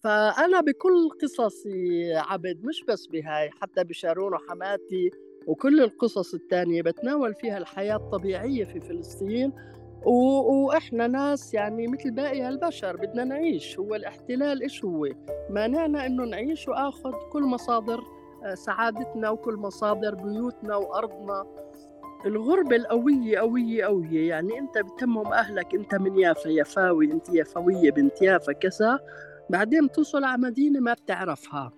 فأنا بكل قصصي عبد مش بس بهاي حتى بشارون وحماتي وكل القصص الثانية بتناول فيها الحياة الطبيعية في فلسطين و... وإحنا ناس يعني مثل باقي البشر بدنا نعيش. هو الاحتلال إيش هو؟ مانعنا إنه نعيش وآخذ كل مصادر آه، سعادتنا وكل مصادر بيوتنا وأرضنا. الغربة القوية قوية قوية. يعني أنت بتمهم أهلك أنت من يافا يافاوي أنت يافوية بنت يافا كذا. بعدين توصل على مدينة ما بتعرفها.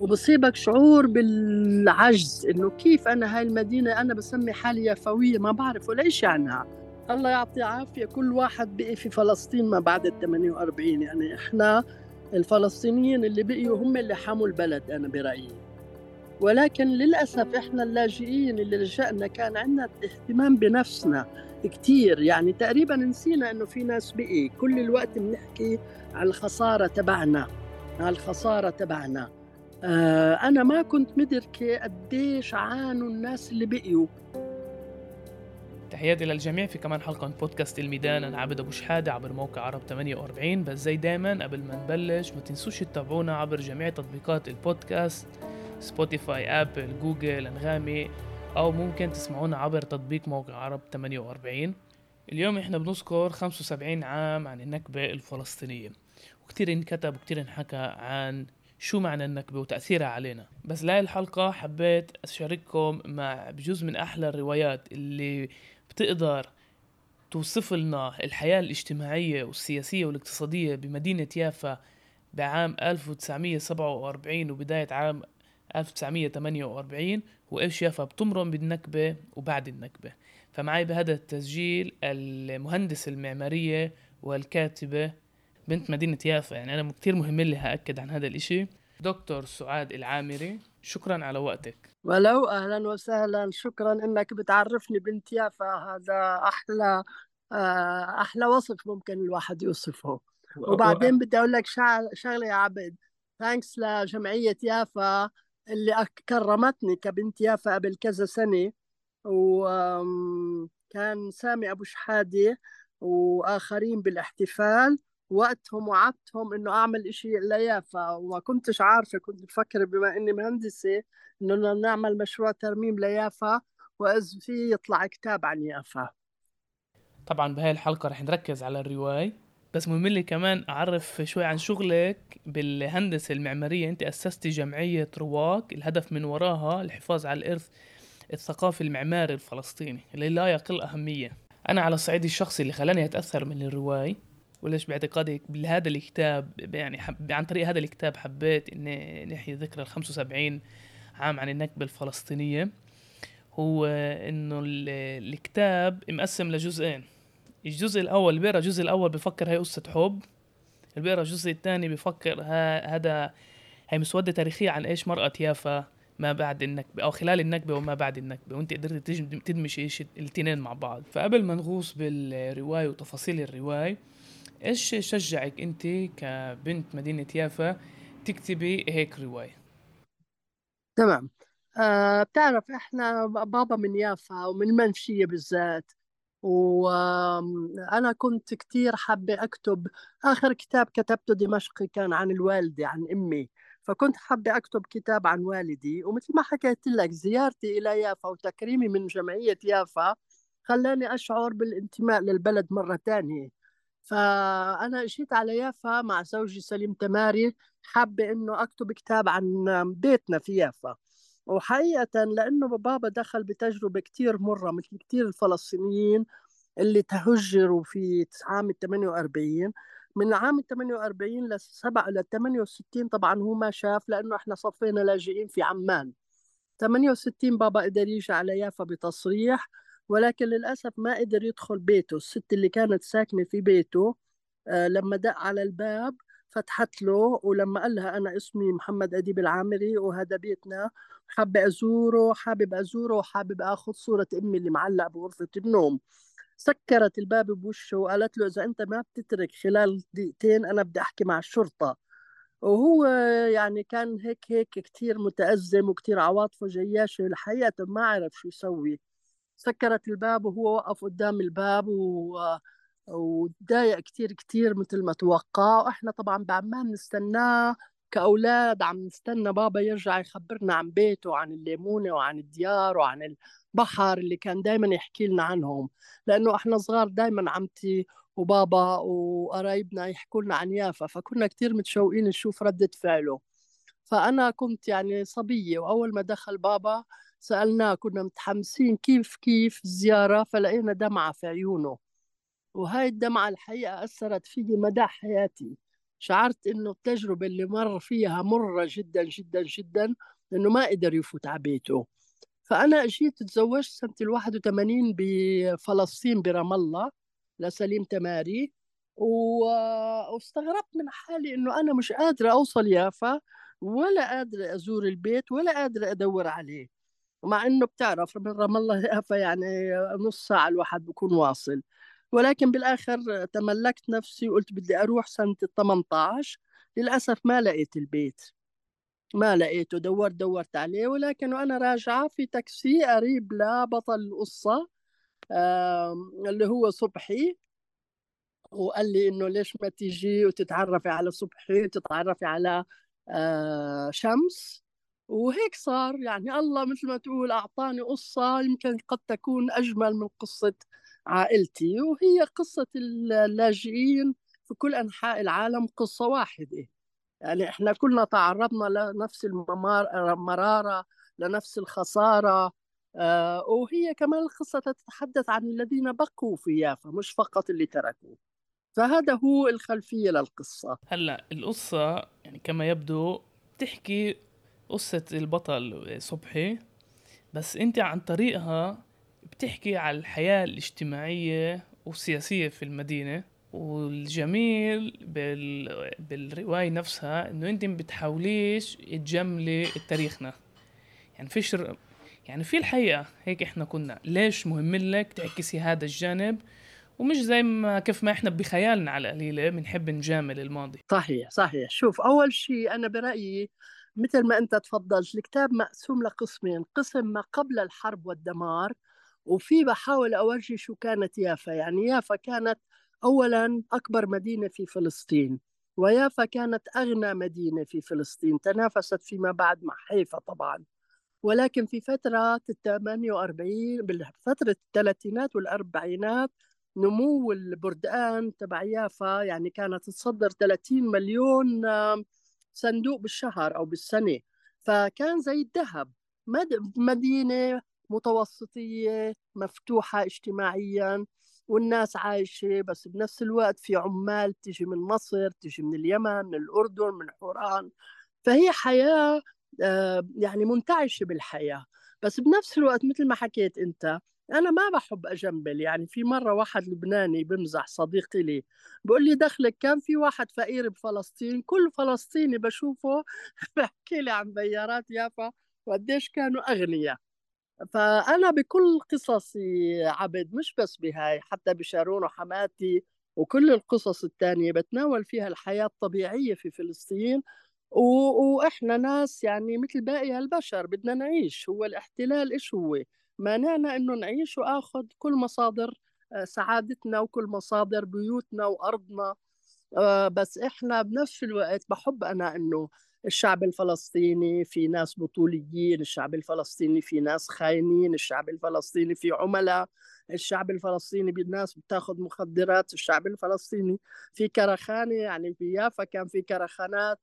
وبصيبك شعور بالعجز إنه كيف أنا هاي المدينة أنا بسمي حالي يافويه ما بعرف ولا شيء عنها. الله يعطي عافية كل واحد بقي في فلسطين ما بعد ال 48 يعني إحنا الفلسطينيين اللي بقيوا هم اللي حموا البلد أنا برأيي. ولكن للأسف إحنا اللاجئين اللي لجأنا كان عندنا اهتمام بنفسنا. كتير. يعني تقريبا نسينا إنه في ناس بقي. كل الوقت بنحكي على الخسارة تبعنا على الخسارة تبعنا. آه أنا ما كنت مدركة قديش عانوا الناس اللي بقيوا. تحياتي للجميع في كمان حلقة من بودكاست الميدان أنا عبد أبو شحادة عبر موقع عرب 48 بس زي دايما قبل ما نبلش ما تنسوش تتابعونا عبر جميع تطبيقات البودكاست. سبوتيفاي أبل جوجل أنغامي. أو ممكن تسمعونا عبر تطبيق موقع عرب 48 اليوم إحنا بنذكر 75 عام عن النكبة الفلسطينية. وكتير انكتب وكتير انحكى عن شو معنى النكبة وتأثيرها علينا. بس لهي الحلقة حبيت أشارككم مع بجزء من أحلى الروايات اللي بتقدر توصف لنا الحياة الاجتماعية والسياسية والاقتصادية بمدينة يافا بعام 1947 وبداية عام 1948 وإيش يافا بتمرن بالنكبة وبعد النكبة. فمعي بهذا التسجيل المهندس المعمارية والكاتبة بنت مدينة يافا. يعني أنا كثير مهم لي هأكد عن هذا الإشي. دكتور سعاد العامري شكرا على وقتك. ولو أهلا وسهلا. شكرا إنك بتعرفني بنت يافا. هذا أحلى آه، أحلى وصف ممكن الواحد يوصفه. وبعدين بدي أقول لك شغلة يا عبد. thanks لجمعية يافا. اللي كرمتني كبنت يافا قبل كذا سنة وكان سامي أبو شحادة وآخرين بالإحتفال وقتهم وعدتهم إنه أعمل إشي ليافا وما كنتش عارفة كنت بفكر بما إني مهندسة إنه نعمل مشروع ترميم ليافا واذ في يطلع كتاب عن يافا. طبعا بهاي الحلقة رح نركز على الرواية. بس مهم لي كمان أعرف شوي عن شغلك بالهندسة المعمارية. أنت اسستي جمعية رواق الهدف من وراها الحفاظ على الإرث الثقافي المعماري الفلسطيني اللي لا يقل أهمية. أنا على الصعيد الشخصي اللي خلاني أتأثر من الروايه وليش باعتقادي بهذا الكتاب يعني حب عن طريق هذا الكتاب حبيت إني نحيي ذكرى ال 75 عام عن النكبة الفلسطينية. هو إنه الكتاب مقسم لجزئين. الجزء الأول اللي بيقرا الجزء الأول بفكر هي قصة حب اللي بيقرا الجزء الثاني بفكر هذا هي مسودة تاريخية عن إيش مرأة يافا ما بعد النكبة أو خلال النكبة وما بعد النكبة وأنت قدرت تدمج إيش الاثنين مع بعض. فقبل ما نغوص بالرواية وتفاصيل الرواية إيش شجعك أنت كبنت مدينة يافا تكتبي هيك رواية؟ تمام. آه بتعرف إحنا بابا من يافا ومن المنشية بالذات. وأنا كنت كتير حابة أكتب. آخر كتاب كتبته دمشقي كان عن الوالدة عن أمي. فكنت حابة أكتب كتاب عن والدي. ومثل ما حكيت لك زيارتي إلى يافا وتكريمي من جمعية يافا خلاني أشعر بالانتماء للبلد مرة تانية. فأنا جيت على يافا مع زوجي سليم تماري حابة إنه أكتب كتاب عن بيتنا في يافا. وحقيقة لأنه بابا دخل بتجربة كتير مرة مثل كتير الفلسطينيين اللي تهجروا في عام 48 من عام 48 ل 7 ل 68 طبعا هو ما شاف لأنه إحنا صفينا لاجئين في عمان. 68 بابا قدر يجي على يافا بتصريح ولكن للأسف ما قدر يدخل بيته. الست اللي كانت ساكنة في بيته آه، لما دق على الباب فتحت له ولما قال لها أنا اسمي محمد أديب العامري وهذا بيتنا حابة أزوره حابب أزوره وحابب أخذ صورة أمي اللي معلقة بغرفة النوم. سكرت الباب بوشه وقالت له إذا أنت ما بتترك خلال دقيقتين أنا بدي أحكي مع الشرطة. وهو يعني كان هيك هيك كتير متأزم وكتير عواطفه جياشة الحقيقة ما عرف شو يسوي. سكرت الباب وهو وقف قدام الباب و... وتضايق كتير كتير مثل ما توقع. وإحنا طبعا بعمان نستناه كأولاد عم نستنى بابا يرجع يخبرنا عن بيته وعن الليمونة وعن الديار وعن البحر اللي كان دايما يحكي لنا عنهم. لأنه إحنا صغار دايما عمتي وبابا وقرايبنا يحكوا لنا عن يافا فكنا كتير متشوقين نشوف ردة فعله. فأنا كنت يعني صبية وأول ما دخل بابا سألناه كنا متحمسين كيف كيف الزيارة فلقينا دمعة في عيونه. وهاي الدمعة الحقيقة أثرت فيي مدى حياتي. شعرت إنه التجربة اللي مر فيها مرة جدا جدا جدا إنه ما قدر يفوت على بيته. فأنا أجيت تزوجت سنة ال 81 بفلسطين برام الله لسليم تماري واستغربت من حالي إنه أنا مش قادرة أوصل يافا ولا قادرة أزور البيت ولا قادرة أدور عليه. مع إنه بتعرف من رام الله يافا يعني نص ساعة الواحد بكون واصل. ولكن بالآخر تملكت نفسي وقلت بدي أروح سنة ال 18 للأسف ما لقيت البيت. ما لقيته دورت دورت عليه ولكن وأنا راجعة في تاكسي قريب لبطل القصة اللي هو صبحي. وقال لي إنه ليش ما تيجي وتتعرفي على صبحي وتتعرفي على شمس. وهيك صار يعني الله مثل ما تقول أعطاني قصة يمكن قد تكون أجمل من قصة عائلتي وهي قصة اللاجئين في كل أنحاء العالم قصة واحدة. يعني إحنا كلنا تعرضنا لنفس المرارة لنفس الخسارة آه، وهي كمان القصة تتحدث عن الذين بقوا في يافا مش فقط اللي تركوا فهذا هو الخلفية للقصة. هلأ القصة يعني كما يبدو تحكي قصة البطل صبحي بس أنت عن طريقها بتحكي على الحياة الاجتماعية والسياسية في المدينة والجميل بال... بالرواية نفسها إنه أنت بتحاوليش تجملي تاريخنا يعني فيش يعني في الحقيقة هيك إحنا كنا. ليش مهم لك تعكسي هذا الجانب؟ ومش زي ما كيف ما إحنا بخيالنا على القليلة بنحب نجامل الماضي. صحيح صحيح. شوف أول شيء أنا برأيي مثل ما أنت تفضلت الكتاب مقسوم لقسمين. قسم ما قبل الحرب والدمار وفي بحاول أورجي شو كانت يافا. يعني يافا كانت أولا أكبر مدينة في فلسطين ويافا كانت أغنى مدينة في فلسطين تنافست فيما بعد مع حيفا طبعا. ولكن في فترة ال 48 بفترة الثلاثينات والأربعينات نمو البردقان تبع يافا يعني كانت تصدر 30 مليون صندوق بالشهر أو بالسنة. فكان زي الذهب مدينة متوسطية مفتوحة اجتماعيا والناس عايشة بس بنفس الوقت في عمال تجي من مصر تجي من اليمن من الأردن من حوران. فهي حياة آه، يعني منتعشة بالحياة. بس بنفس الوقت مثل ما حكيت أنت أنا ما بحب أجمل يعني في مرة واحد لبناني بمزح صديقي لي بقول لي دخلك كان في واحد فقير بفلسطين كل فلسطيني بشوفه بحكي لي عن بيارات يافا وقديش كانوا أغنياء. فأنا بكل قصصي عبد مش بس بهاي حتى بشارون وحماتي وكل القصص الثانية بتناول فيها الحياة الطبيعية في فلسطين و... وإحنا ناس يعني مثل باقي البشر بدنا نعيش. هو الاحتلال إيش هو؟ مانعنا إنه نعيش وآخذ كل مصادر آه، سعادتنا وكل مصادر بيوتنا وأرضنا. آه، بس إحنا بنفس الوقت بحب أنا إنه الشعب الفلسطيني في ناس بطوليين الشعب الفلسطيني في ناس خاينين الشعب الفلسطيني في عملاء الشعب الفلسطيني بالناس بتاخذ مخدرات الشعب الفلسطيني في كرخانة يعني في يافا كان في كرخانات.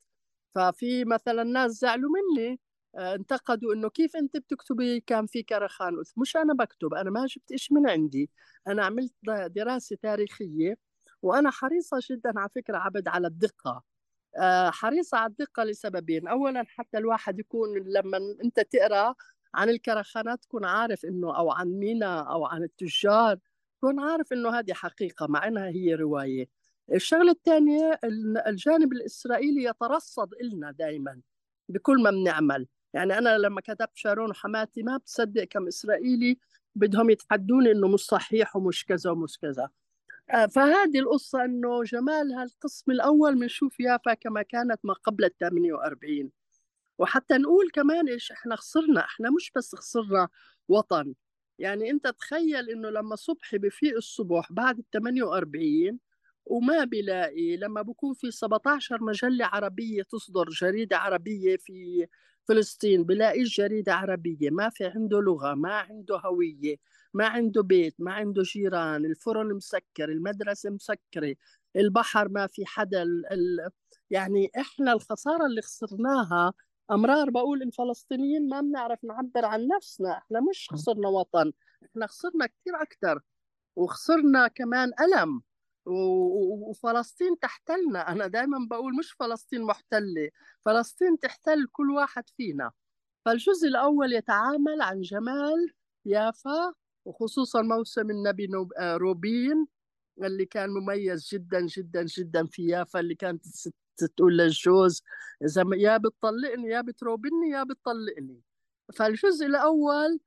ففي مثلا ناس زعلوا مني آه، انتقدوا إنه كيف أنت بتكتبي كان في كرخان؟ مش أنا بكتب أنا ما جبت إيش من عندي. أنا عملت دراسة تاريخية وأنا حريصة جدا على فكرة عبد على الدقة. آه، حريصة على الدقة لسببين. أولا حتى الواحد يكون لما أنت تقرأ عن الكرخانات تكون عارف إنه أو عن مينا أو عن التجار تكون عارف إنه هذه حقيقة مع إنها هي رواية. الشغلة الثانية الجانب الإسرائيلي يترصد إلنا دائما بكل ما بنعمل. يعني أنا لما كتبت شارون وحماتي ما بتصدق كم إسرائيلي بدهم يتحدوني إنه مش صحيح ومش كذا ومش كذا. آه، فهذه القصة أنه جمالها القسم الأول بنشوف يافا كما كانت ما قبل ال 48 وحتى نقول كمان إيش إحنا خسرنا إحنا مش بس خسرنا وطن. يعني أنت تخيل إنه لما صبحي بفيق الصبح بعد ال 48 وما بلاقي لما بكون في 17 مجلة عربية تصدر جريدة عربية في فلسطين بلاقيش جريدة عربية ما في عنده لغة ما عنده هوية. ما عنده بيت ما عنده جيران الفرن مسكر المدرسة مسكرة البحر ما في حدا ال... ال... يعني إحنا الخسارة اللي خسرناها أمرار بقول الفلسطينيين ما بنعرف نعبر عن نفسنا إحنا مش خسرنا وطن إحنا خسرنا كثير أكثر وخسرنا كمان ألم وفلسطين تحتلنا أنا دائما بقول مش فلسطين محتلة فلسطين تحتل كل واحد فينا. فالجزء الأول يتعامل عن جمال يافا وخصوصا موسم النبي روبين اللي كان مميز جدا جدا جدا في يافا اللي كانت تقول للجوز إذا يا بتطلقني يا بتروبني يا بتطلقني. فالجزء الأول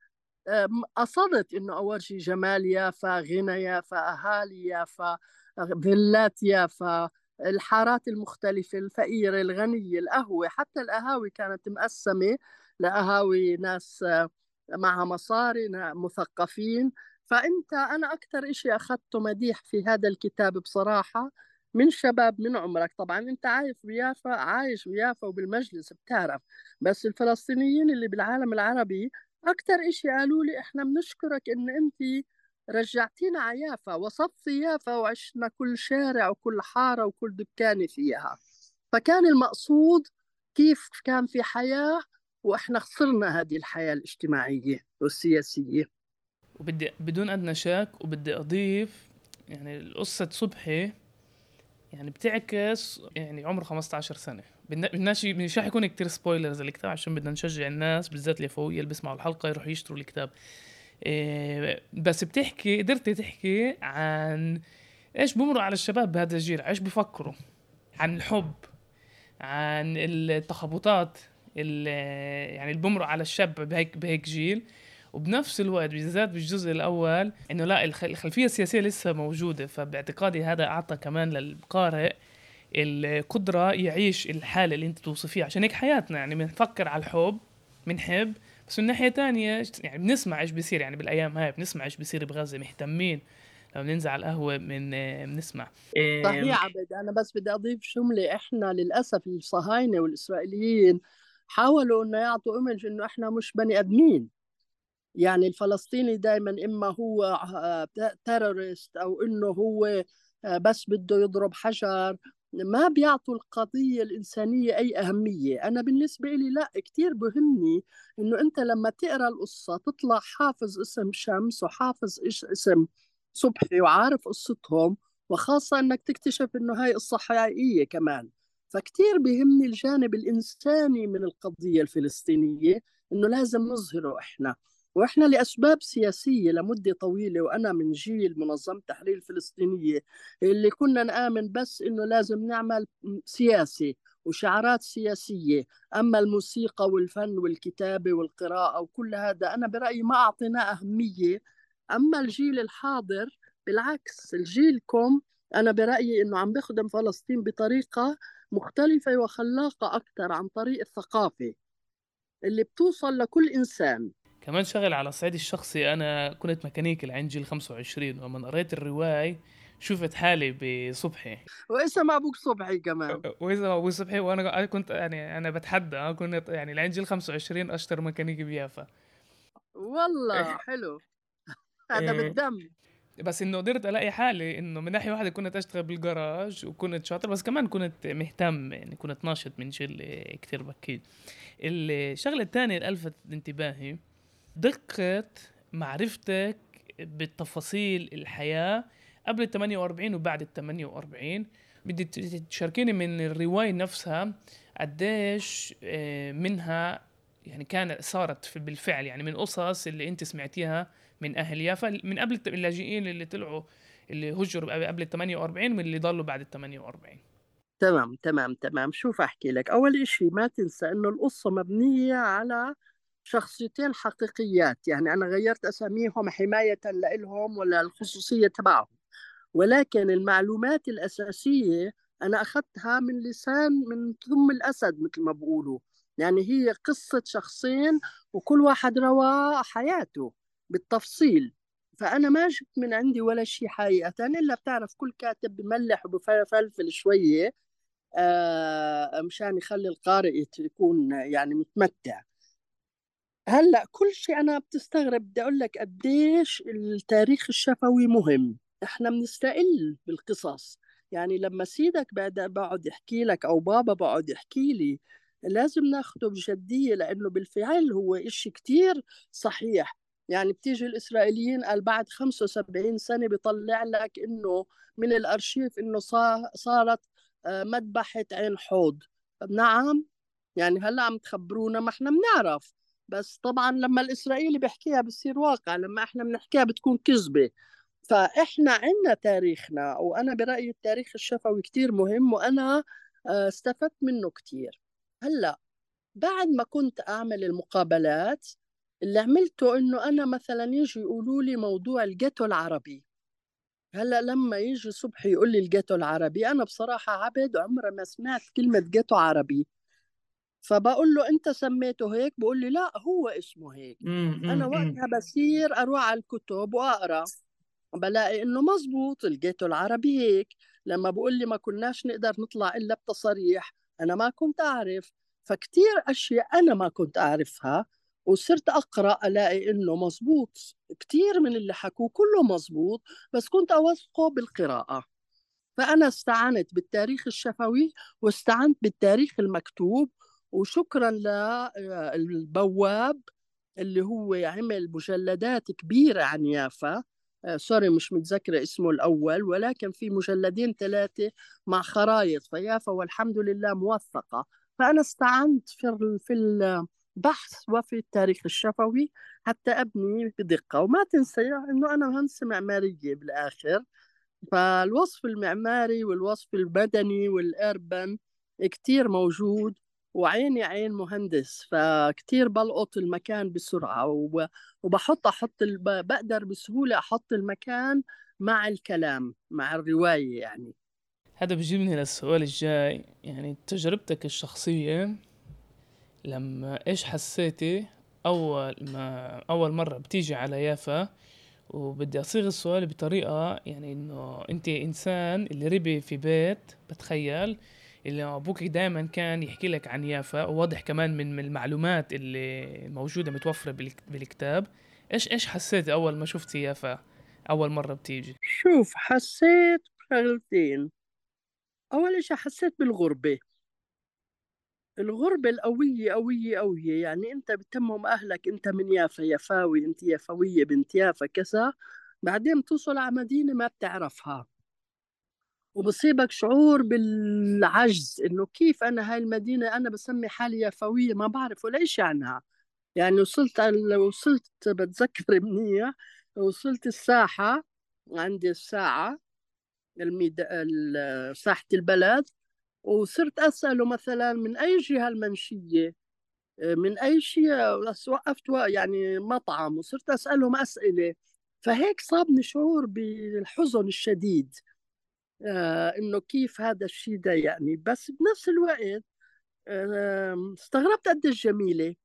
قصدت إنه أورجي جمال يافا غنى يافا أهالي يافا فيلات يافا الحارات المختلفة الفقيرة الغنية القهوة. حتى القهاوي كانت مقسمة لقهاوي ناس معها مصاري مثقفين. فأنت أنا أكثر إشي أخذته مديح في هذا الكتاب بصراحة من شباب من عمرك. طبعا أنت عايش بيافا عايش بيافا وبالمجلس بتعرف. بس الفلسطينيين اللي بالعالم العربي أكثر إشي قالوا لي إحنا بنشكرك إن أنت رجعتينا على يافا وصفتي يافا وعشنا كل شارع وكل حارة وكل دكانة فيها. فكان المقصود كيف كان في حياة وإحنا خسرنا هذه الحياة الاجتماعية والسياسية. وبدي بدون أدنى شك وبدي أضيف يعني القصة صبحي يعني بتعكس يعني عمره 15 سنة. بدناش مش رح يكون كتير سبويلرز الكتاب عشان بدنا نشجع الناس بالذات اللي فوقية اللي بيسمعوا الحلقة يروحوا يشتروا الكتاب. إيه بس بتحكي قدرت تحكي عن إيش بمروا على الشباب بهذا الجيل إيش بفكروا؟ عن الحب عن التخبطات. يعني بمروا على الشاب بهيك بهيك جيل. وبنفس الوقت بالذات بالجزء الأول إنه لا الخلفية السياسية لسه موجودة. فباعتقادي هذا أعطى كمان للقارئ القدرة يعيش الحالة اللي أنت توصفيها عشان هيك حياتنا يعني بنفكر على الحب بنحب. بس من ناحية تانية يعني بنسمع إيش بيصير. يعني بالأيام هاي بنسمع إيش بيصير بغزة. مهتمين. لما بننزل على القهوة من بنسمع. صحيح عبد. أنا بس بدي أضيف جملة. إحنا للأسف الصهاينة والإسرائيليين حاولوا إنه يعطوا image إنه إحنا مش بني آدمين. يعني الفلسطيني دائما إما هو terrorist أو إنه هو بس بده يضرب حجر. ما بيعطوا القضية الإنسانية أي أهمية. أنا بالنسبة لي لا كتير بهمني إنه أنت لما تقرأ القصة تطلع حافظ اسم شمس وحافظ اسم صبحي وعارف قصتهم وخاصة أنك تكتشف إنه هاي قصة حقيقية كمان. فكتير بهمني الجانب الإنساني من القضية الفلسطينية إنه لازم نظهره إحنا. وإحنا لأسباب سياسية لمدة طويلة وأنا من جيل منظمه تحرير الفلسطينية اللي كنا نآمن بس إنه لازم نعمل سياسي وشعارات سياسية. أما الموسيقى والفن والكتابة والقراءة وكل هذا أنا برأيي ما أعطيناه أهمية. أما الجيل الحاضر بالعكس الجيلكم أنا برأيي إنه عم بخدم فلسطين بطريقة مختلفة وخلاقة أكثر عن طريق الثقافة اللي بتوصل لكل إنسان. كمان شغل على الصعيد الشخصي أنا كنت ميكانيكي لعين جيل 25 ولما قريت الرواية شفت حالي بصبحي. واسم أبوك صبحي كمان؟ واسم أبوي صبحي؟ وأنا كنت يعني أنا بتحدى كنت يعني لعين جيل 25 أشطر ميكانيكي بيافا. والله حلو. هذا إيه. بالدم. بس إنه قدرت ألاقي حالي إنه من ناحية واحدة كنت أشتغل بالجراج وكنت شاطر بس كمان كنت مهتم يعني كنت ناشط من جيل كتير بكير الشغلة الثانية اللي لفتت انتباهي دقة معرفتك بالتفاصيل الحياة قبل ال 48 وبعد ال 48 بدي تشاركيني من الرواية نفسها قديش آه، منها يعني كانت صارت بالفعل يعني من قصص اللي أنت سمعتيها من أهل يافا من قبل اللاجئين اللي طلعوا اللي هجروا قبل ال 48 واللي ضلوا بعد ال 48 تمام تمام تمام. شوف أحكي لك. أول شيء ما تنسى إنه القصة مبنية على شخصيتين حقيقيات. يعني أنا غيرت أساميهم حماية لهم ولا الخصوصية تبعهم. ولكن المعلومات الأساسية أنا أخذتها من لسان من ثم الأسد مثل ما بقولوا يعني هي قصة شخصين وكل واحد روى حياته. بالتفصيل. فأنا ما جبت من عندي ولا شيء حقيقة إلا بتعرف كل كاتب بملح وبفلفل شوية آه مشان يخلي القارئ يكون يعني متمتع. هلأ كل شيء أنا بتستغرب بدي أقول لك قديش التاريخ الشفوي مهم. إحنا بنستقل بالقصص. يعني لما سيدك بقعد يحكي لك أو بابا بقعد يحكي لي لازم ناخده بجدية لأنه بالفعل هو إشي كتير صحيح. يعني بتيجي الإسرائيليين قال بعد 75 سنة بيطلع لك إنه من الأرشيف إنه صارت آه، مذبحة عين حوض. نعم يعني هلأ عم تخبرونا ما إحنا بنعرف. بس طبعا لما الإسرائيلي بيحكيها بصير واقع لما إحنا بنحكيها بتكون كذبة. فإحنا عندنا تاريخنا وأنا برأيي التاريخ الشفوي كتير مهم وأنا آه، استفدت منه كتير. هلأ بعد ما كنت أعمل المقابلات اللي عملته إنه أنا مثلا يجي يقولوا لي موضوع الجيتو العربي. هلأ لما يجي صبحي يقول لي الجيتو العربي أنا بصراحة عبد عمري ما سمعت كلمة جيتو عربي. فبقول له أنت سميته هيك؟ بقول لي لا هو اسمه هيك. أنا وقتها بصير أروح على الكتب وأقرأ. بلاقي إنه مزبوط الجيتو العربي هيك. لما بقول لي ما كناش نقدر نطلع إلا بتصاريح أنا ما كنت أعرف. فكتير أشياء أنا ما كنت أعرفها. وصرت أقرأ ألاقي إنه مزبوط كثير من اللي حكوه كله مزبوط بس كنت أوثقه بالقراءة. فأنا استعنت بالتاريخ الشفوي واستعنت بالتاريخ المكتوب وشكرا للبواب اللي هو عمل مجلدات كبيرة عن يافا. آه، سوري مش متذكرة اسمه الأول ولكن في مجلدين ثلاثة مع خرايط. فيافا والحمد لله موثقة. فأنا استعنت في في البحث وفي التاريخ الشفوي حتى أبني بدقة. وما تنسى إنه أنا مهندسة معمارية بالآخر. فالوصف المعماري والوصف المدني والأربن كتير موجود وعيني عين مهندس فكتير بلقط المكان بسرعة. وبحط أحط بقدر بسهولة أحط المكان مع الكلام مع الرواية يعني. هذا بيجيبني للسؤال الجاي يعني تجربتك الشخصية لما إيش حسيتي أول ما أول مرة بتيجي على يافا؟ وبدي أصيغ السؤال بطريقة يعني إنه أنت إنسان اللي ربي في بيت بتخيل؟ اللي أبوك دائما كان يحكي لك عن يافا وواضح كمان من المعلومات اللي موجودة متوفرة بالكتاب. إيش إيش حسيت أول ما شفتي يافا؟ أول مرة بتيجي. شوف حسيت بشغلتين. أول شيء حسيت بالغربة. الغربة القوية قوية قوية. يعني أنت بتمهم أهلك أنت من يافا يافاوي أنت يافوية بنت يافا كذا بعدين بتوصل على مدينة ما بتعرفها. وبصيبك شعور بالعجز إنه كيف أنا هاي المدينة أنا بسمي حالي يافوية ما بعرف ولا شيء عنها. يعني وصلت وصلت بتذكر منيح وصلت الساحة. عندي الساعة الميد... ساحة البلد. وصرت أسأله مثلا من أي جهة المنشيه من أي شيء؟ وقفت يعني مطعم وصرت أسألهم أسئلة. فهيك صابني شعور بالحزن الشديد آه إنه كيف هذا الشيء ده يعني. بس بنفس الوقت آه استغربت قديش جميلة.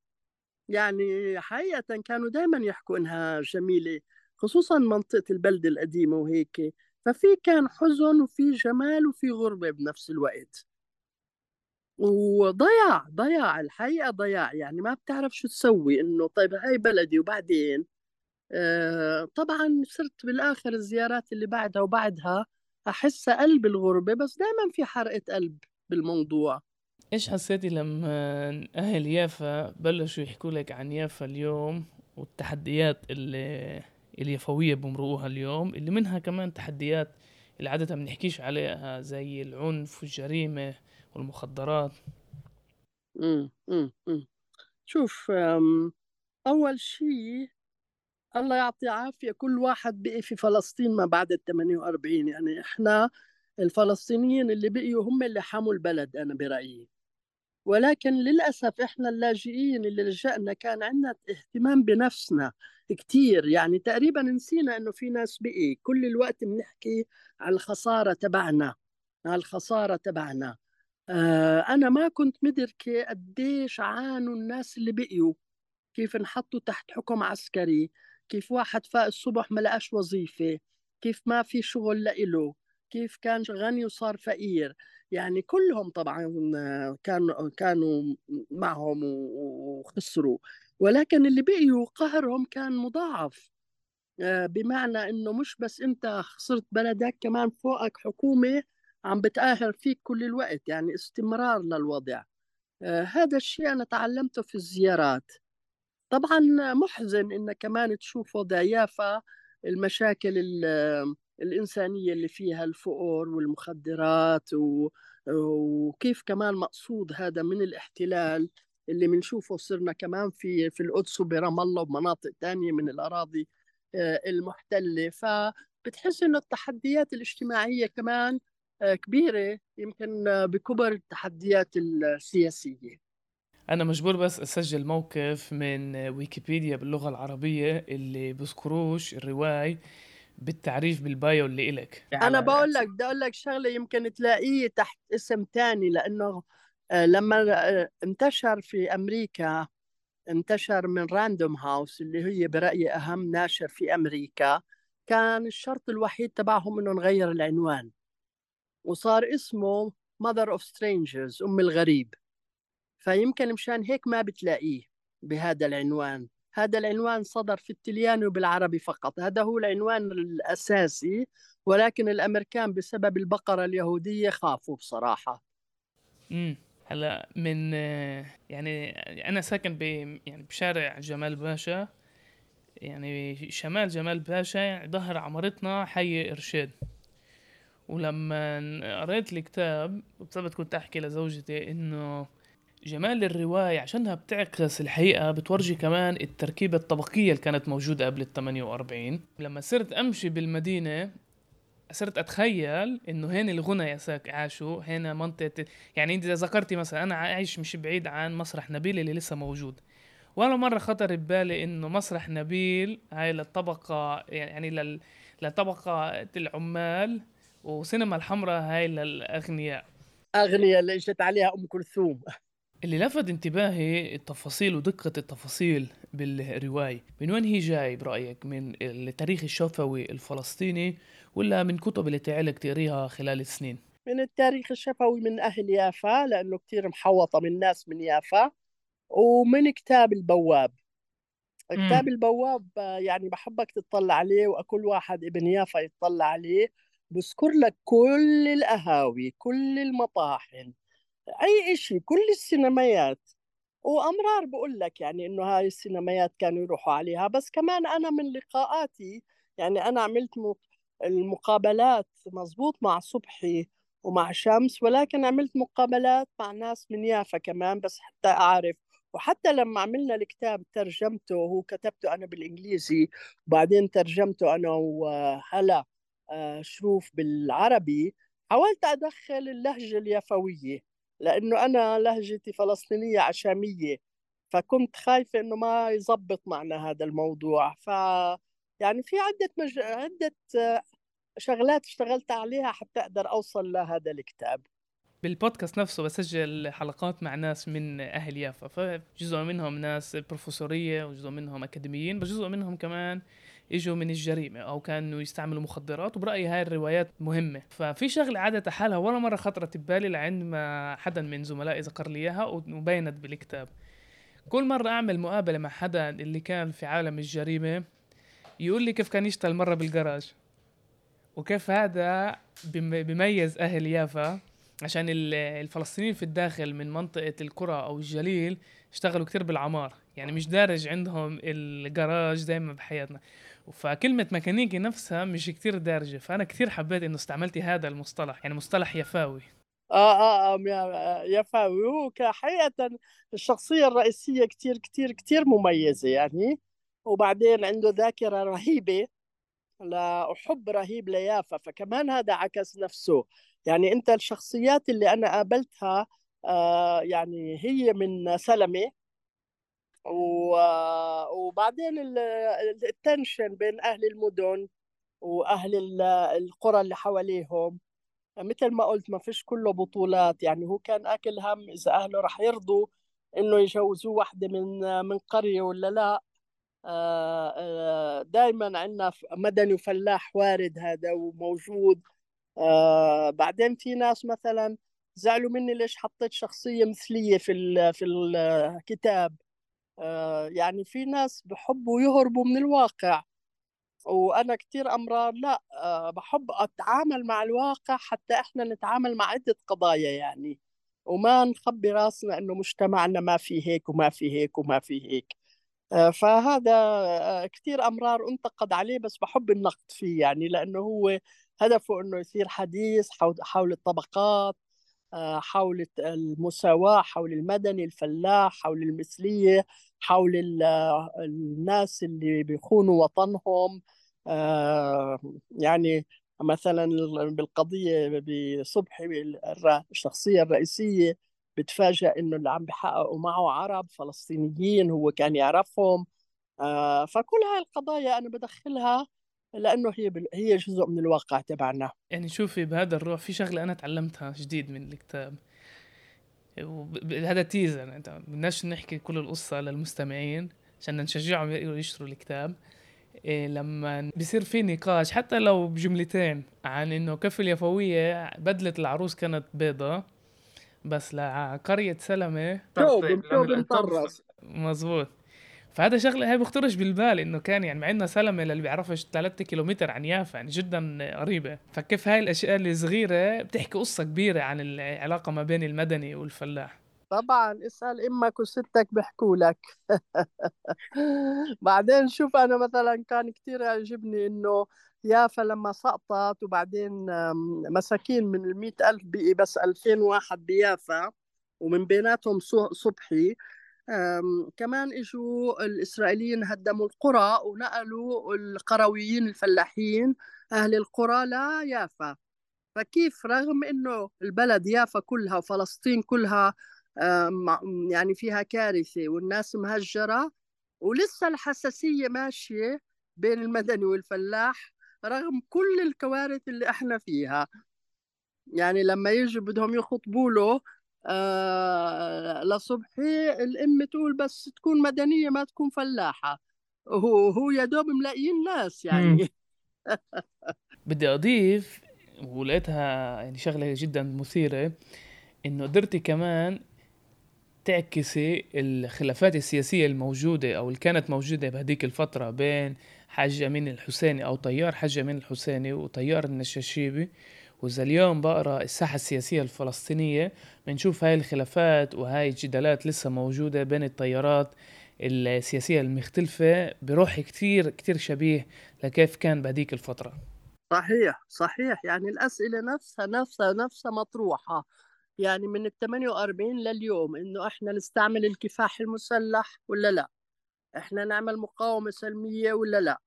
يعني حقيقة كانوا دائما يحكوا إنها جميلة خصوصا منطقة البلده القديمة وهيك. ففي كان حزن وفي جمال وفي غربة بنفس الوقت. وضياع ضياع الحقيقة ضياع يعني ما بتعرف شو تسوي إنه طيب هاي بلدي وبعدين آه طبعا صرت بالآخر الزيارات اللي بعدها وبعدها أحس قلب الغربة بس دائما في حرقة قلب بالموضوع. إيش حسيتي لما أهل يافا بلشوا يحكوا لك عن يافا اليوم والتحديات اللي اليافوية بمرقوها اليوم اللي منها كمان تحديات اللي عادة بنحكيش عليها زي العنف والجريمة والمخدرات. امم امم شوف أول شيء الله يعطي عافية كل واحد بقي في فلسطين ما بعد ال 48 يعني إحنا الفلسطينيين اللي بقيوا هم اللي حموا البلد أنا برأيي. ولكن للأسف إحنا اللاجئين اللي لجأنا كان عندنا اهتمام بنفسنا كتير. يعني تقريبا نسينا إنه في ناس بقي. كل الوقت بنحكي على الخسارة تبعنا على الخسارة تبعنا. آه أنا ما كنت مدركة قديش عانوا الناس اللي بقيوا كيف انحطوا تحت حكم عسكري كيف واحد فاق الصبح ما لقاش وظيفة كيف ما في شغل لإله كيف كان غني وصار فقير. يعني كلهم طبعا كانوا كانوا معهم وخسروا. ولكن اللي بقيوا قهرهم كان مضاعف. آه، بمعنى إنه مش بس أنت خسرت بلدك كمان فوقك حكومة عم بتقاهر فيك كل الوقت يعني استمرار للوضع آه، هذا الشيء أنا تعلمته في الزيارات طبعا محزن إن كمان تشوف وضع يافا المشاكل الإنسانية اللي فيها الفقر والمخدرات. وكيف كمان مقصود هذا من الاحتلال اللي بنشوفه صرنا كمان في في القدس وبرام الله ومناطق ثانية من الأراضي آه، المحتلة فبتحس إنه التحديات الاجتماعية كمان آه، كبيرة يمكن بكبر التحديات السياسية. أنا مجبور بس أسجل موقف من ويكيبيديا باللغة العربية اللي بذكروش الرواية بالتعريف بالبايو اللي إلك. أنا بقول لك بدي أقول لك شغلة يمكن تلاقيه تحت اسم تاني لأنه آه، لما آه، انتشر في أمريكا انتشر من راندوم هاوس اللي هي برأيي أهم ناشر في أمريكا كان الشرط الوحيد تبعهم إنه نغير العنوان. وصار اسمه Mother of Strangers أم الغريب. فيمكن مشان هيك ما بتلاقيه بهذا العنوان. هذا العنوان صدر في التلياني وبالعربي فقط. هذا هو العنوان الأساسي ولكن الأمريكان بسبب البقرة اليهودية خافوا بصراحة. امم هلا من يعني أنا ساكن ب يعني بشارع جمال باشا. يعني شمال جمال باشا ظهر عمارتنا حي إرشاد. ولما قريت الكتاب بسبب كنت أحكي لزوجتي إنه جمال الرواية عشانها بتعكس الحقيقة بتورجي كمان التركيبة الطبقية اللي كانت موجودة قبل ال 48 لما صرت أمشي بالمدينة صرت أتخيل إنه هنا الغنى يا ساك عاشوا هنا منطقة يعني أنت إذا ذكرتي مثلا أنا عايش مش بعيد عن مسرح نبيل اللي لسه موجود. ولا مرة خطر ببالي إنه مسرح نبيل هاي للطبقة يعني لل... لطبقة العمال وسينما الحمراء هاي للأغنياء. أغنياء اللي إجت عليها أم كلثوم. اللي لفت انتباهي التفاصيل ودقة التفاصيل بالرواية. من وين هي جاي برأيك؟ من التاريخ الشفوي الفلسطيني ولا من كتب اللي تعلق تقريها خلال السنين؟ من التاريخ الشفوي من أهل يافا لأنه كتير محوطة من ناس من يافا. ومن كتاب البواب. كتاب البواب يعني بحبك تطلع عليه وكل واحد ابن يافا يطلع عليه. بذكر لك كل القهاوي كل المطاحن أي شيء كل السينمايات وأمرار بقول لك يعني إنه هاي السينمايات كانوا يروحوا عليها. بس كمان أنا من لقاءاتي يعني أنا عملت المقابلات مزبوط مع صبحي ومع شمس ولكن عملت مقابلات مع ناس من يافا كمان بس حتى أعرف. وحتى لما عملنا الكتاب ترجمته هو كتبته أنا بالإنجليزي وبعدين ترجمته أنا وهلا شروف بالعربي حاولت أدخل اللهجة اليافوية لأنه أنا لهجتي فلسطينية عشامية فكنت خايفة إنه ما يزبط معنا هذا الموضوع. ف يعني في عدة مج... عدة شغلات اشتغلت عليها حتى أقدر أوصل لهذا الكتاب. بالبودكاست نفسه بسجل حلقات مع ناس من أهل يافا فجزء منهم ناس بروفيسورية وجزء منهم أكاديميين بس جزء منهم كمان إجوا من الجريمة أو كانوا يستعملوا مخدرات وبرأيي هاي الروايات مهمة. ففي شغلة عادت حالها ولا مرة خطرت ببالي لعند ما حدا من زملائي ذكر لي إياها وبينت بالكتاب. كل مرة أعمل مقابلة مع حدا اللي كان في عالم الجريمة يقول لي كيف كان يشتغل مرة بالجراج؟ وكيف هذا بيميز أهل يافا؟ عشان الفلسطينيين في الداخل من منطقة القرى أو الجليل اشتغلوا كتير بالعمار. يعني مش دارج عندهم الجراج دايما بحياتنا. فكلمة ميكانيكي نفسها مش كتير دارجة فأنا كتير حبيت إنه استعملتي هذا المصطلح يعني مصطلح يفاوي. آه آه, آه يفاوي. هو حقيقة الشخصية الرئيسية كتير كتير كتير مميزة يعني وبعدين عنده ذاكرة رهيبة. لحب رهيب ليافا فكمان هذا عكس نفسه. يعني أنت الشخصيات اللي أنا قابلتها آه يعني هي من سلمة. وبعدين التنشن بين أهل المدن وأهل القرى اللي حواليهم. مثل ما قلت ما فيش كله بطولات. يعني هو كان أكل هم إذا أهله رح يرضوا إنه يجوزوه واحدة من من قرية ولا لا. دائما عندنا مدني وفلاح وارد هذا وموجود. بعدين في ناس مثلا زعلوا مني ليش حطيت شخصية مثلية في في الكتاب يعني في ناس بحبوا يهربوا من الواقع وأنا كثير أمرار لا بحب أتعامل مع الواقع حتى إحنا نتعامل مع عدة قضايا يعني وما نخبي راسنا إنه مجتمعنا ما في هيك وما في هيك وما في هيك. فهذا كثير أمرار أنتقد عليه بس بحب النقد فيه يعني لأنه هو هدفه إنه يصير حديث حول الطبقات آه، حول المساواة حول المدني الفلاح حول المثلية. حول الناس اللي بيخونوا وطنهم. آه، يعني مثلا بالقضية بصبحي الشخصية الرئيسية بتفاجأ إنه اللي عم بيحققوا معه عرب فلسطينيين هو كان يعرفهم. آه، فكل هاي القضايا أنا بدخلها لأنه هي. هي جزء من الواقع تبعنا. يعني شوفي بهذا الروح في شغلة أنا تعلمتها جديد من الكتاب. هذا تيزر أنت بدناش نحكي كل القصة للمستمعين عشان نشجعهم يشتروا الكتاب. إيه لما بصير في نقاش حتى لو بجملتين عن إنه كف اليفويه بدلة العروس كانت بيضة بس لقرية سلمة. توب مطرز مزبوط فهذا شغلة هي بخطرش بالبال إنه كان يعني مع إنه سلمة اللي بيعرفش 3 كيلومتر عن يافا يعني جدا قريبه فكيف هاي الأشياء الصغيره بتحكي قصة كبيرة عن العلاقة ما بين المدني والفلاح؟ طبعا اسأل إمك وستك بيحكوا لك. بعدين شوف أنا مثلا كان كثير يعجبني إنه يافا لما سقطت وبعدين مساكين من المئة ألف بقي بس 2000 واحد بيافا ومن بيناتهم صبحي كمان إجوا الإسرائيليين هدموا القرى ونقلوا القرويين الفلاحين. أهل القرى ليافا فكيف رغم إنه البلد يافا كلها وفلسطين كلها يعني فيها كارثة والناس مهجرة ولسه الحساسية ماشية بين المدني والفلاح رغم كل الكوارث اللي إحنا فيها. يعني لما يجوا بدهم يخطبوا له آه لصبحي الام تقول بس تكون مدنية ما تكون فلاحة. هو هو يا دوب ملاقيين ناس يعني. بدي أضيف ولقيتها يعني شغلة جدا مثيرة إنه قدرتي كمان تعكسي الخلافات السياسية الموجودة أو اللي كانت موجودة بهديك الفترة بين حاج أمين الحسيني أو طيار حاج أمين الحسيني وطيار النشاشيبي. وإذا اليوم بقرأ الساحة السياسية الفلسطينية بنشوف هاي الخلافات وهاي الجدالات لسه موجودة بين التيارات السياسية المختلفة بروح كتير كتير شبيه لكيف كان بهديك الفترة. صحيح صحيح. يعني الأسئلة نفسها نفسها نفسها مطروحة. يعني من ال 48 لليوم إنه إحنا نستعمل الكفاح المسلح ولا لا؟ إحنا نعمل مقاومة سلمية ولا لا؟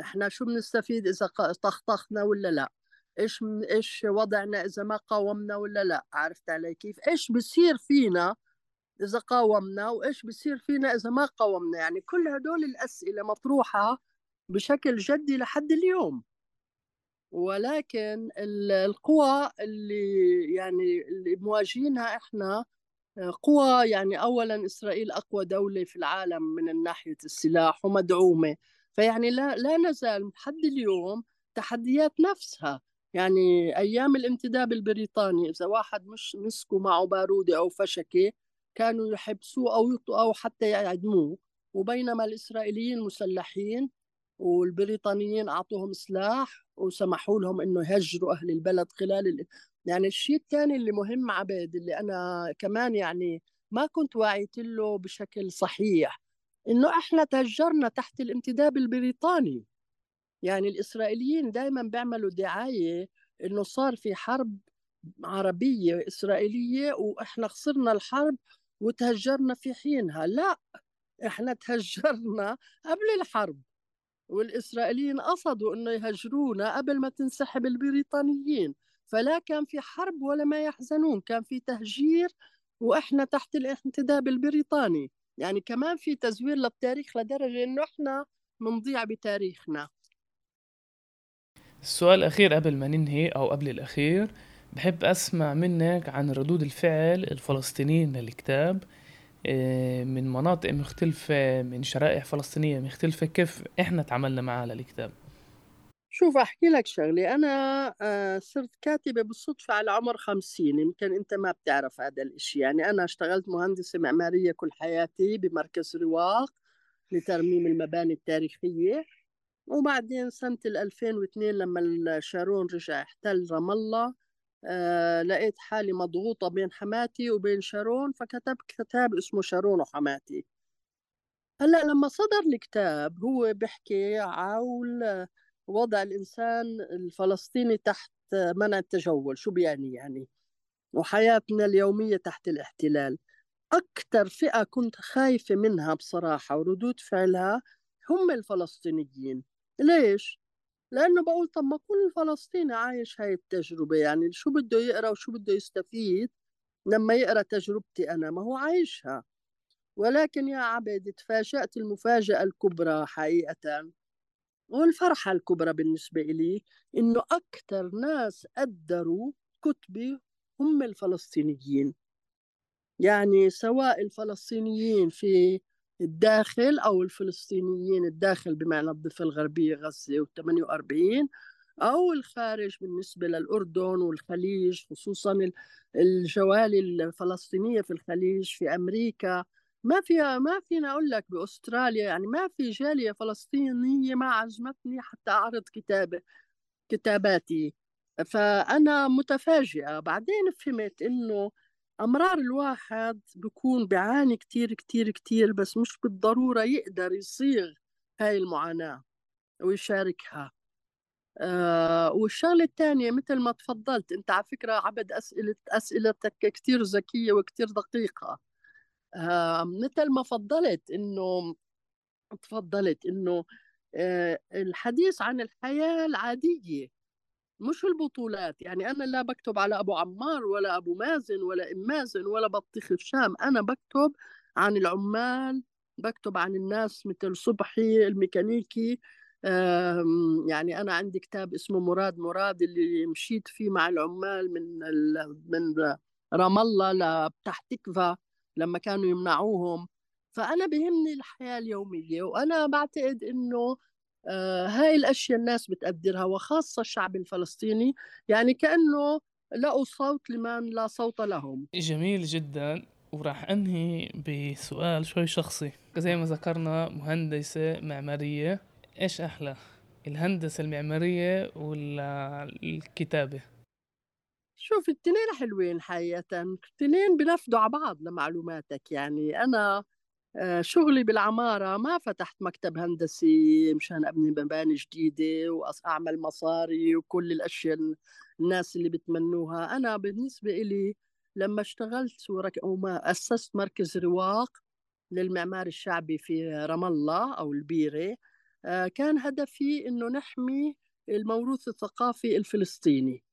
إحنا شو بنستفيد إذا طخطخنا ولا لا؟ إيش إيش وضعنا إذا ما قاومنا ولا لا عرفت علي كيف؟ إيش بصير فينا إذا قاومنا وإيش بصير فينا إذا ما قاومنا؟ يعني كل هدول الأسئلة مطروحة بشكل جدي لحد اليوم. ولكن القوى اللي يعني اللي مواجهينها إحنا قوى يعني اولا إسرائيل أقوى دولة في العالم من ناحية السلاح ومدعومة. فيعني لا لا نزال لحد اليوم تحديات نفسها. يعني أيام الانتداب البريطاني إذا واحد مش مسكوا معه بارودة أو فشكة كانوا يحبسوه أو أو حتى يعدموه. وبينما الإسرائيليين مسلحين والبريطانيين أعطوهم سلاح وسمحوا لهم إنه يهجروا أهل البلد خلال ال... يعني الشيء الثاني اللي مهم عبيد اللي أنا كمان يعني ما كنت واعيت له بشكل صحيح إنه إحنا تهجرنا تحت الانتداب البريطاني. يعني الإسرائيليين دائما بيعملوا دعاية إنه صار في حرب عربية إسرائيلية وإحنا خسرنا الحرب وتهجرنا في حينها. لا إحنا تهجرنا قبل الحرب. والإسرائيليين قصدوا إنه يهجرونا قبل ما تنسحب البريطانيين. فلا كان في حرب ولا ما يحزنون كان في تهجير وإحنا تحت الانتداب البريطاني. يعني كمان في تزوير للتاريخ لدرجة إنه إحنا منضيع بتاريخنا. السؤال الأخير قبل ما ننهي أو قبل الأخير بحب أسمع منك عن ردود الفعل الفلسطينيين للكتاب آه، من مناطق مختلفة من شرائح فلسطينية مختلفة كيف إحنا تعاملنا معها للكتاب؟ شوف أحكي لك شغلة. أنا آه، صرت كاتبة بالصدفة على عمر خمسين. يمكن أنت ما بتعرف هذا الإشي. يعني أنا اشتغلت مهندسة معمارية كل حياتي بمركز رواق لترميم المباني التاريخية. وبعدين سنة 2002 لما شارون رجع احتل رام الله آه لقيت حالي مضغوطة بين حماتي وبين شارون فكتبت كتاب اسمه شارون وحماتي. هلأ لما صدر الكتاب هو بيحكي عول وضع الإنسان الفلسطيني تحت منع التجول. شو بيعني يعني؟ وحياتنا اليومية تحت الاحتلال. أكثر فئة كنت خايفة منها بصراحة وردود فعلها هم الفلسطينيين. ليش؟ لأنه بقول طب ما كل فلسطيني عايش هاي التجربة يعني شو بده يقرأ وشو بده يستفيد لما يقرأ تجربتي أنا؟ ما هو عايشها. ولكن يا عبد تفاجأت المفاجأة الكبرى حقيقة والفرحة الكبرى بالنسبة إلي إنه أكثر ناس قدروا كتبي هم الفلسطينيين. يعني سواء الفلسطينيين في الداخل أو الفلسطينيين الداخل بمعنى الضفة الغربية غزة و 48 أو الخارج بالنسبة للأردن والخليج خصوصا الجوالي الفلسطينية في الخليج في أمريكا. ما فيها ما فينا أقول لك بأستراليا يعني ما في جالية فلسطينية ما عجبتني حتى أعرض كتابة كتاباتي. فأنا متفاجئة. بعدين فهمت إنه أمرار الواحد بكون بيعاني كتير كتير كتير بس مش بالضرورة يقدر يصيغ هاي المعاناة ويشاركها. آه والشغلة الثانية مثل ما تفضلت أنت على فكرة عبد أسئلة أسئلتك كتير ذكية وكتير دقيقة. آه مثل ما فضلت إنه تفضلت إنه آه الحديث عن الحياة العادية. مش البطولات يعني أنا لا بكتب على أبو عمار ولا أبو مازن ولا إم مازن ولا بطيخ الشام أنا بكتب عن العمال بكتب عن الناس مثل صبحي الميكانيكي يعني أنا عندي كتاب اسمه مراد مراد اللي مشيت فيه مع العمال من من رام الله لبتح تكفى لما كانوا يمنعوهم. فأنا بهمني الحياة اليومية وأنا بعتقد إنه هاي الأشياء الناس بتقدرها وخاصة الشعب الفلسطيني يعني كأنه لقوا صوت لمن لا صوت لهم. جميل جدا وراح أنهي بسؤال شوي شخصي. زي ما ذكرنا مهندسة معمارية. إيش أحلى الهندسة المعمارية ولا الكتابة؟ شوف التنين حلوين حقيقة. التنين بنفدوا على بعض لمعلوماتك يعني أنا آه، شغلي بالعمارة ما فتحت مكتب هندسي مشان أبني مباني جديدة وأعمل مصاري وكل الأشياء الناس اللي بتمنوها. أنا بالنسبة إلي لما اشتغلت وما أسست مركز رواق للمعمار الشعبي في رام الله أو البيرة آه، كان هدفي إنه نحمي الموروث الثقافي الفلسطيني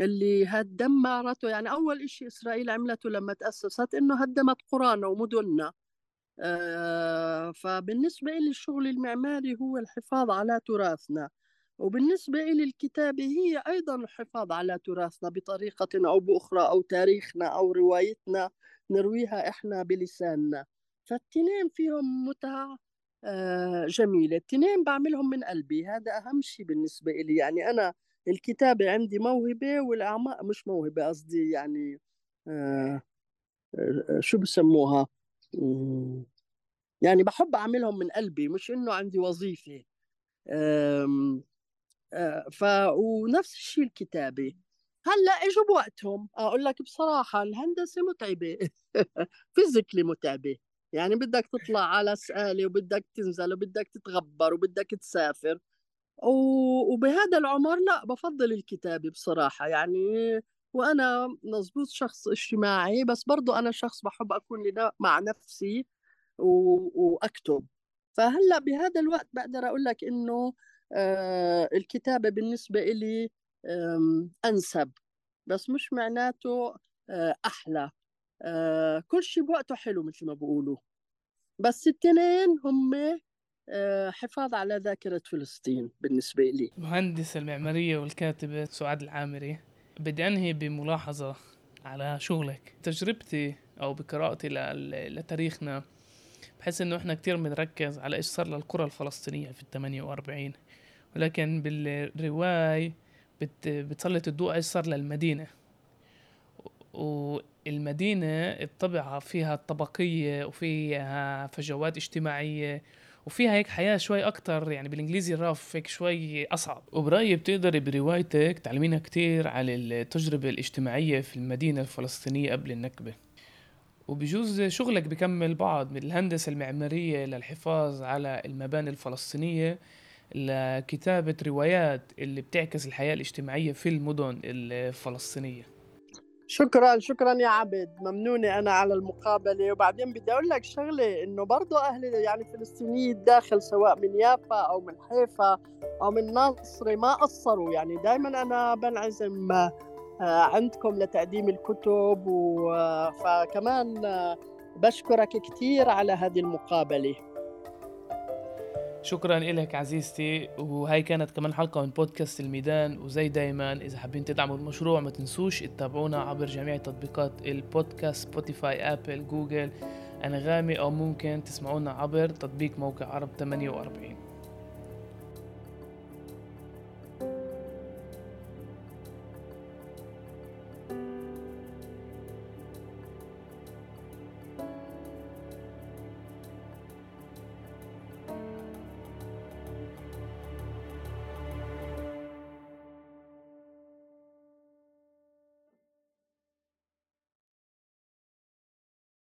اللي هدمرته يعني أول إشي إسرائيل عملته لما تأسست إنه هدمت قرانا ومدننا آه، فبالنسبة لي الشغل المعماري هو الحفاظ على تراثنا وبالنسبة لي الكتابة هي أيضا الحفاظ على تراثنا بطريقة أو بأخرى أو تاريخنا أو روايتنا نرويها إحنا بلساننا. فالتنين فيهم متعة آه، جميلة. التنين بعملهم من قلبي هذا أهم شيء بالنسبة لي يعني أنا الكتابة عندي موهبة والأعماق مش موهبة قصدي يعني آه شو بسموها؟ يعني بحب أعملهم من قلبي مش إنه عندي وظيفة. آه ف ونفس الشيء الكتابة. هلأ إجوا بوقتهم. أقول لك بصراحة الهندسة متعبة. فيزيكلي متعبة. يعني بدك تطلع على سآلة وبدك تنزل وبدك تتغبر وبدك تسافر. وبهذا العمر لأ بفضل الكتابة بصراحة. يعني وأنا مزبوط شخص اجتماعي بس برضو أنا شخص بحب أكون مع نفسي وأكتب. فهلأ بهذا الوقت بقدر أقول لك إنه آه الكتابة بالنسبة إلي أنسب. بس مش معناته آه أحلى. آه كل شيء بوقته حلو مثل ما بقولوا بس التنين هم آه، حفاظ على ذاكرة فلسطين بالنسبة لي مهندسة المعمارية والكاتبة سعاد العامري. بدي أنهي بملاحظة على شغلك. تجربتي أو بقراءتي لتاريخنا بحس إنه إحنا كتير بنركز على إيش صار للقرى الفلسطينية في الثمانية وأربعين. ولكن بالرواية بت بتسلط الضوء إيش صار للمدينة. والمدينة الطبيعة فيها طبقية وفيها فجوات اجتماعية وفيها هيك حياة شوي أكتر يعني بالإنجليزي الرف هيك شوي أصعب. وبرأيي بتقدري بروايتك تعلمينا كتير على التجربة الاجتماعية في المدينة الفلسطينية قبل النكبة. وبجوز شغلك بكمل بعض من الهندسة المعمارية للحفاظ على المباني الفلسطينية لكتابة روايات اللي بتعكس الحياة الاجتماعية في المدن الفلسطينية. شكرا شكرا يا عبد. ممنونة أنا على المقابلة. وبعدين بدي أقول لك شغلة إنه برضه أهل يعني فلسطينية الداخل سواء من يافا أو من حيفا أو من ناصري ما قصروا. يعني دائما أنا بنعزم آه، عندكم لتقديم الكتب فكمان آه، بشكرك كثير على هذه المقابلة. شكرا لك عزيزتي وهي كانت كمان حلقة من بودكاست الميدان. وزي دايما إذا حابين تدعموا المشروع ما تنسوش تتابعونا عبر جميع تطبيقات البودكاست سبوتيفاي أبل جوجل أنغامي أو ممكن تسمعونا عبر تطبيق موقع عرب 48